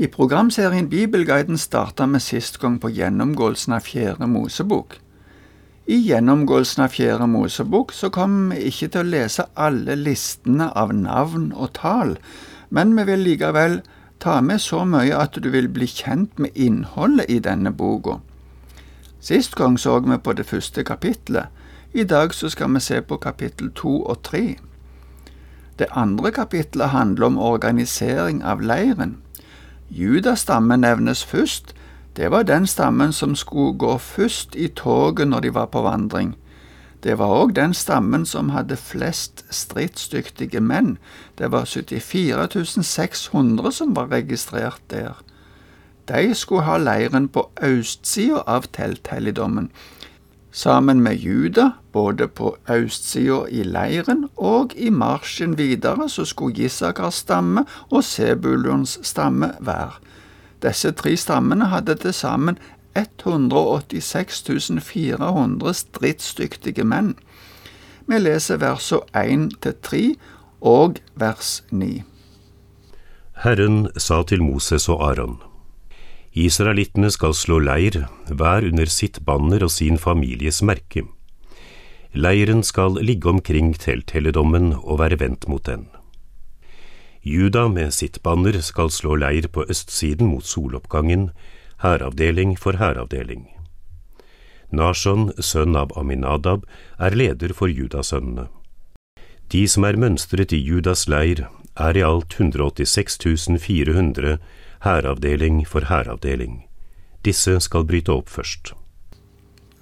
I programserien Bibelguiden starta vi sist gang på gjennomgåelsen av Fjerde Mosebok. I gjennomgåelsen av Fjerde Mosebok så kommer vi ikke til å lese alle listene av navn og tall, men vi vil likevel ta med så mye at du vil bli kjent med innholdet i denne boka. Sist gang så vi på det første kapitlet. I dag så skal vi se på kapittel to og tre. Det andre kapitlet handler om organisering av leiren. Judastammen nevnes først. Det var den stammen som skulle gå først i toget når de var på vandring. Det var òg den stammen som hadde flest stridsdyktige menn. Det var 74 600 som var registrert der. De skulle ha leiren på østsida av telthelligdommen, sammen med Juda, både på østsida i leiren og i marsjen videre, så skulle Gisakars stamme og Sebulons stamme være. Disse tre stammene hadde til sammen 186 400 stridsdyktige menn. Vi leser versene 1 til 3 og vers 9. Herren sa til Moses og Aron. Israelittene skal slå leir, hver under sitt banner og sin families merke. Leiren skal ligge omkring telthelligdommen og være vendt mot den. Juda med sitt banner skal slå leir på østsiden mot soloppgangen, hæravdeling for hæravdeling. Nashon, sønn av Aminadab, er leder for judasønnene. De som er mønstret i Judas leir, er i alt 186 400 hæravdeling for hæravdeling. Disse skal bryte opp først.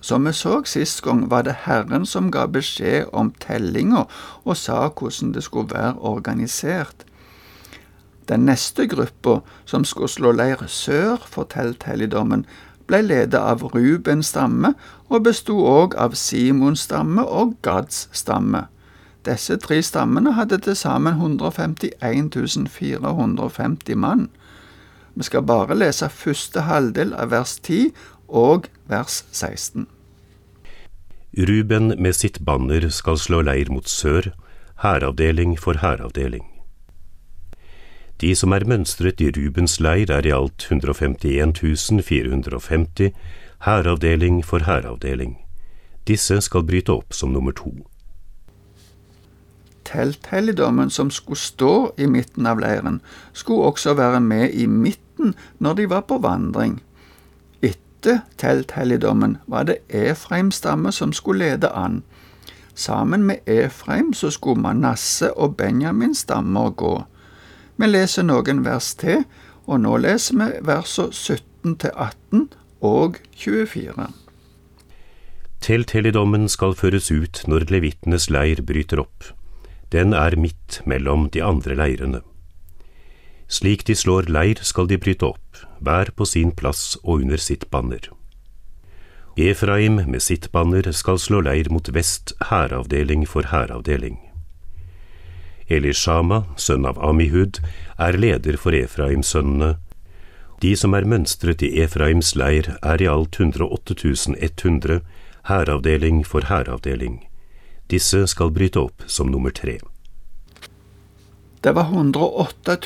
Som vi så sist gang, var det Herren som ga beskjed om tellinga og sa hvordan det skulle være organisert. Den neste gruppa, som skulle slå leir sør for telthelligdommen, ble ledet av Rubens stamme og besto òg av Simons stamme og Gads stamme. Disse tre stammene hadde til sammen 151 450 mann. Vi skal bare lese første halvdel av vers 10 og vers 16. Ruben med sitt banner skal slå leir mot sør, hæravdeling for hæravdeling. De som er mønstret i Rubens leir er i alt 151 450, hæravdeling for hæravdeling. Disse skal bryte opp som nummer to. Telthelligdommen som skulle stå i midten av leiren, skulle også være med i midten natten når de var på vandring. Etter telthelligdommen var det Efraims stamme som skulle lede an. Sammen med Efraim så skulle Manasse og Benjamins stammer gå. Vi leser noen vers til, og nå leser vi versene 17 til 18 og 24. Telthelligdommen skal føres ut når levittenes leir bryter opp. Den er midt mellom de andre leirene. Slik de slår leir skal de bryte opp, hver på sin plass og under sitt banner. Efraim med sitt banner skal slå leir mot vest, hæravdeling for hæravdeling. Elishama, sønn av Amihud, er leder for Efraimsønnene. De som er mønstret i Efraims leir, er i alt 108 100, hæravdeling for hæravdeling. Disse skal bryte opp som nummer tre. Det var 108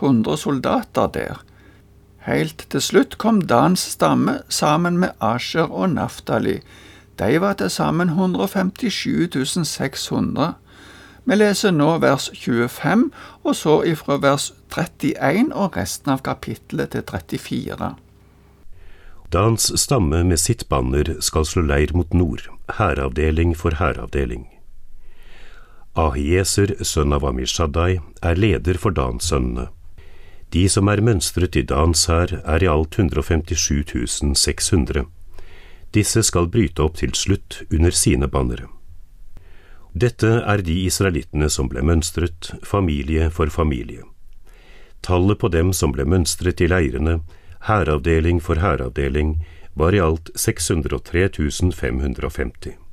100 soldater der. Helt til slutt kom Dans stamme sammen med Asher og Naftali. De var til sammen 157 600. Vi leser nå vers 25, og så ifra vers 31 og resten av kapittelet til 34. Dans stamme med sitt banner skal slå leir mot nord, hæravdeling for hæravdeling. Ahieser, sønn av Amishadai, er leder for Dans-sønnene. De som er mønstret i Dans her, er i alt 157 600. Disse skal bryte opp til slutt under sine bannere. Dette er de israelittene som ble mønstret, familie for familie. Tallet på dem som ble mønstret i leirene, hæravdeling for hæravdeling, var i alt 603 550.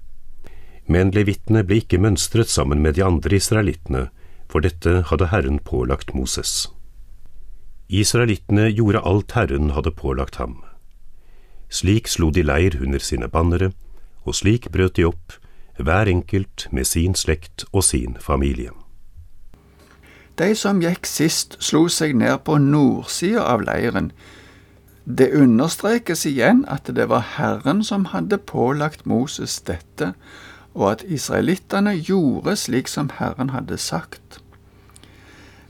Men levittene ble ikke mønstret sammen med de andre israelittene, for dette hadde Herren pålagt Moses. Israelittene gjorde alt Herren hadde pålagt ham. Slik slo de leir under sine bannere, og slik brøt de opp, hver enkelt med sin slekt og sin familie. De som gikk sist, slo seg ned på nordsida av leiren. Det understrekes igjen at det var Herren som hadde pålagt Moses dette, og at israelittene gjorde slik som Herren hadde sagt.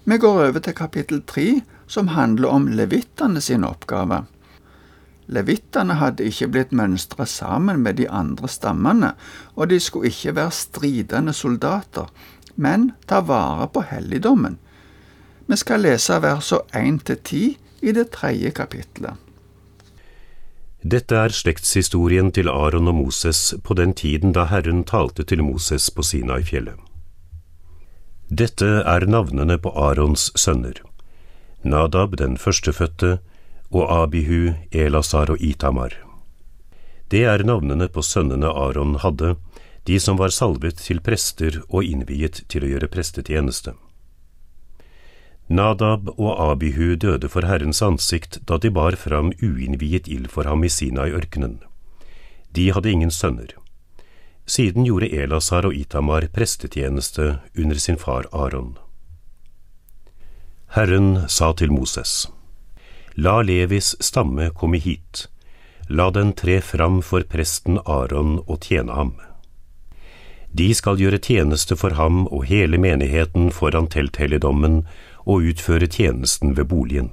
Vi går over til kapittel tre, som handler om levittene sin oppgave. Levittene hadde ikke blitt mønstra sammen med de andre stammene, og de skulle ikke være stridende soldater, men ta vare på helligdommen. Vi skal lese versene 1 til 10 i det tredje kapitlet. Dette er slektshistorien til Aron og Moses på den tiden da Herren talte til Moses på Sinai-fjellet. Dette er navnene på Arons sønner. Nadab den førstefødte, og Abihu, Elasar og Itamar. Det er navnene på sønnene Aron hadde, de som var salvet til prester og innviet til å gjøre prestetjeneste. Nadab og Abihu døde for Herrens ansikt da de bar fram uinnviet ild for ham i Sinai-ørkenen. De hadde ingen sønner. Siden gjorde Elasar og Itamar prestetjeneste under sin far Aron. Herren sa til Moses, La Levis stamme komme hit, la den tre fram for presten Aron og tjene ham. De skal gjøre tjeneste for ham og hele menigheten foran telthelligdommen og utføre tjenesten ved boligen.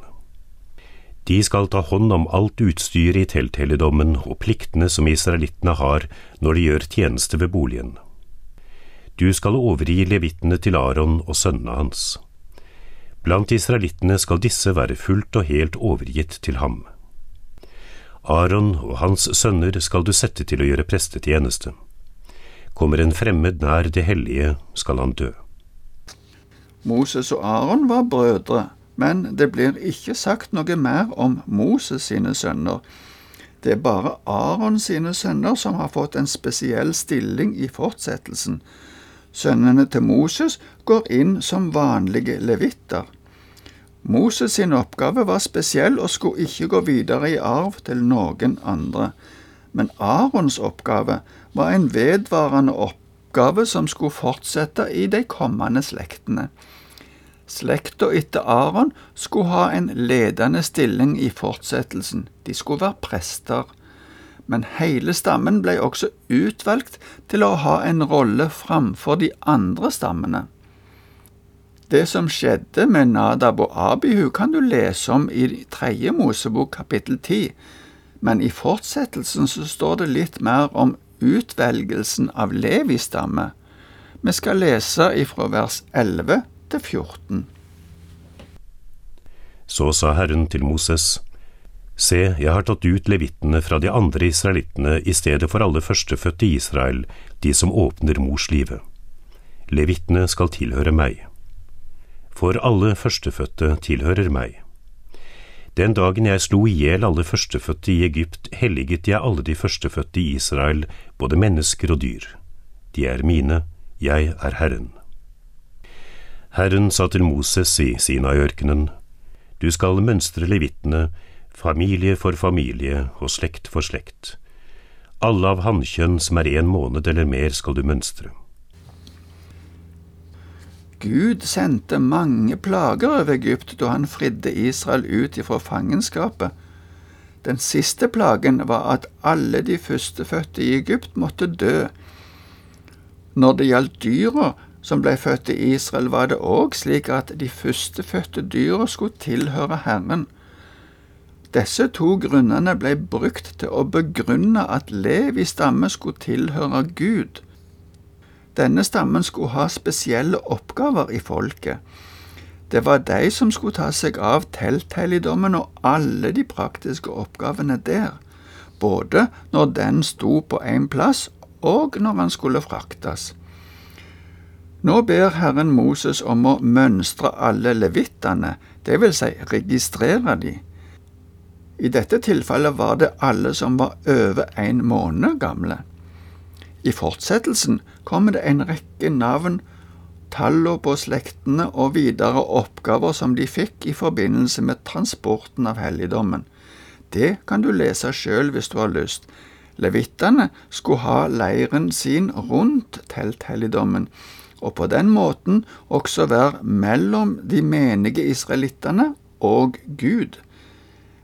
De skal ta hånd om alt utstyret i telthelligdommen og pliktene som israelittene har når de gjør tjeneste ved boligen. Du skal overgi levittene til Aron og sønnene hans. Blant israelittene skal disse være fullt og helt overgitt til ham. Aron og hans sønner skal du sette til å gjøre prestetjeneste. Kommer en fremmed nær det hellige, skal han dø. Moses og Aron var brødre, men det blir ikke sagt noe mer om Moses sine sønner. Det er bare Aron sine sønner som har fått en spesiell stilling i fortsettelsen. Sønnene til Moses går inn som vanlige levitter. Moses sin oppgave var spesiell og skulle ikke gå videre i arv til noen andre. Men Arons oppgave var en vedvarende oppgave som skulle fortsette i de kommende slektene. Slekta etter Aron skulle ha en ledende stilling i fortsettelsen. De skulle være prester men hele stammen ble også utvalgt til å ha en rolle framfor de andre stammene. Det som skjedde med Nadab og Abihu, kan du lese om i tredje Mosebok kapittel ti, men i fortsettelsen så står det litt mer om utvelgelsen av Levis stamme. Vi skal lese ifra vers 11 til 14. Så sa Herren til Moses, Se, jeg har tatt ut levittene fra de andre israelittene i stedet for alle førstefødte i Israel, de som åpner mors live. Levittene skal tilhøre meg. For alle førstefødte tilhører meg. Den dagen jeg slo i hjel alle førstefødte i Egypt, helliget jeg alle de førstefødte i Israel, både mennesker og dyr. De er mine, jeg er Herren. Herren sa til Moses i Sinai-ørkenen, Du skal mønstre levittene familie for familie og slekt for slekt. Alle av hannkjønn som er en måned eller mer skal du mønstre. Gud sendte mange plager over Egypt da han fridde Israel ut ifra fangenskapet. Den siste plagen var at alle de førstefødte i Egypt måtte dø. Når det gjaldt dyra som ble født i Israel, var det òg slik at de førstefødte dyra skulle tilhøre Herren. Disse to grunnene ble brukt til å begrunne at Levi stamme skulle tilhøre Gud. Denne stammen skulle ha spesielle oppgaver i folket. Det var de som skulle ta seg av telthelligdommen og alle de praktiske oppgavene der, både når den sto på én plass og når han skulle fraktes. Nå ber Herren Moses om å mønstre alle levittene, vil si registrere de. I dette tilfellet var det alle som var over en måned gamle. I fortsettelsen kommer det en rekke navn, tallene på slektene og videre oppgaver som de fikk i forbindelse med transporten av helligdommen. Det kan du lese sjøl hvis du har lyst. Levittene skulle ha leiren sin rundt telthelligdommen, og på den måten også være mellom de menige israelittene og Gud.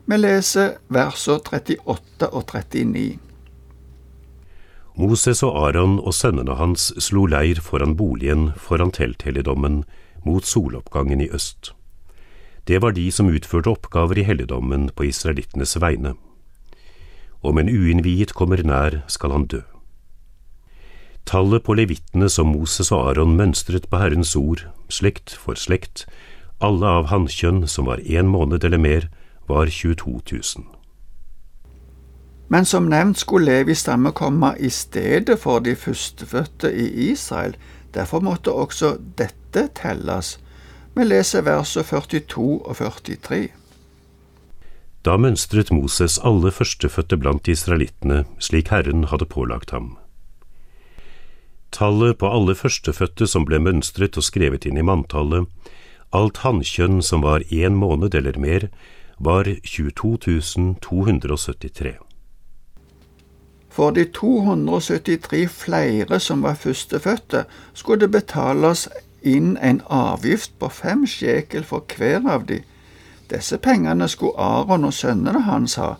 Vi leser versene 38 og 39. Moses og Aron og sønnene hans slo leir foran boligen foran telthelligdommen mot soloppgangen i øst. Det var de som utførte oppgaver i helligdommen på israelittenes vegne. Om en uinnviet kommer nær, skal han dø. Tallet på levittene som Moses og Aron mønstret på Herrens ord, slekt for slekt, alle av hannkjønn som var én måned eller mer, var 22 000. Men som nevnt skulle Levi stamme komme i stedet for de førstefødte i Israel, derfor måtte også dette telles. Vi leser verset 42 og 43. Da mønstret Moses alle førstefødte blant israelittene, slik Herren hadde pålagt ham. Tallet på alle førstefødte som ble mønstret og skrevet inn i manntallet, alt hannkjønn som var én måned eller mer, var 22 273. For de 273 flere som var førstefødte, skulle det betales inn en avgift på fem sjekel for hver av de. Disse pengene skulle Aron og sønnene hans ha.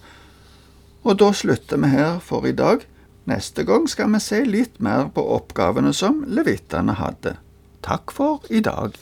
Og da slutter vi her for i dag. Neste gang skal vi se litt mer på oppgavene som levittene hadde. Takk for i dag.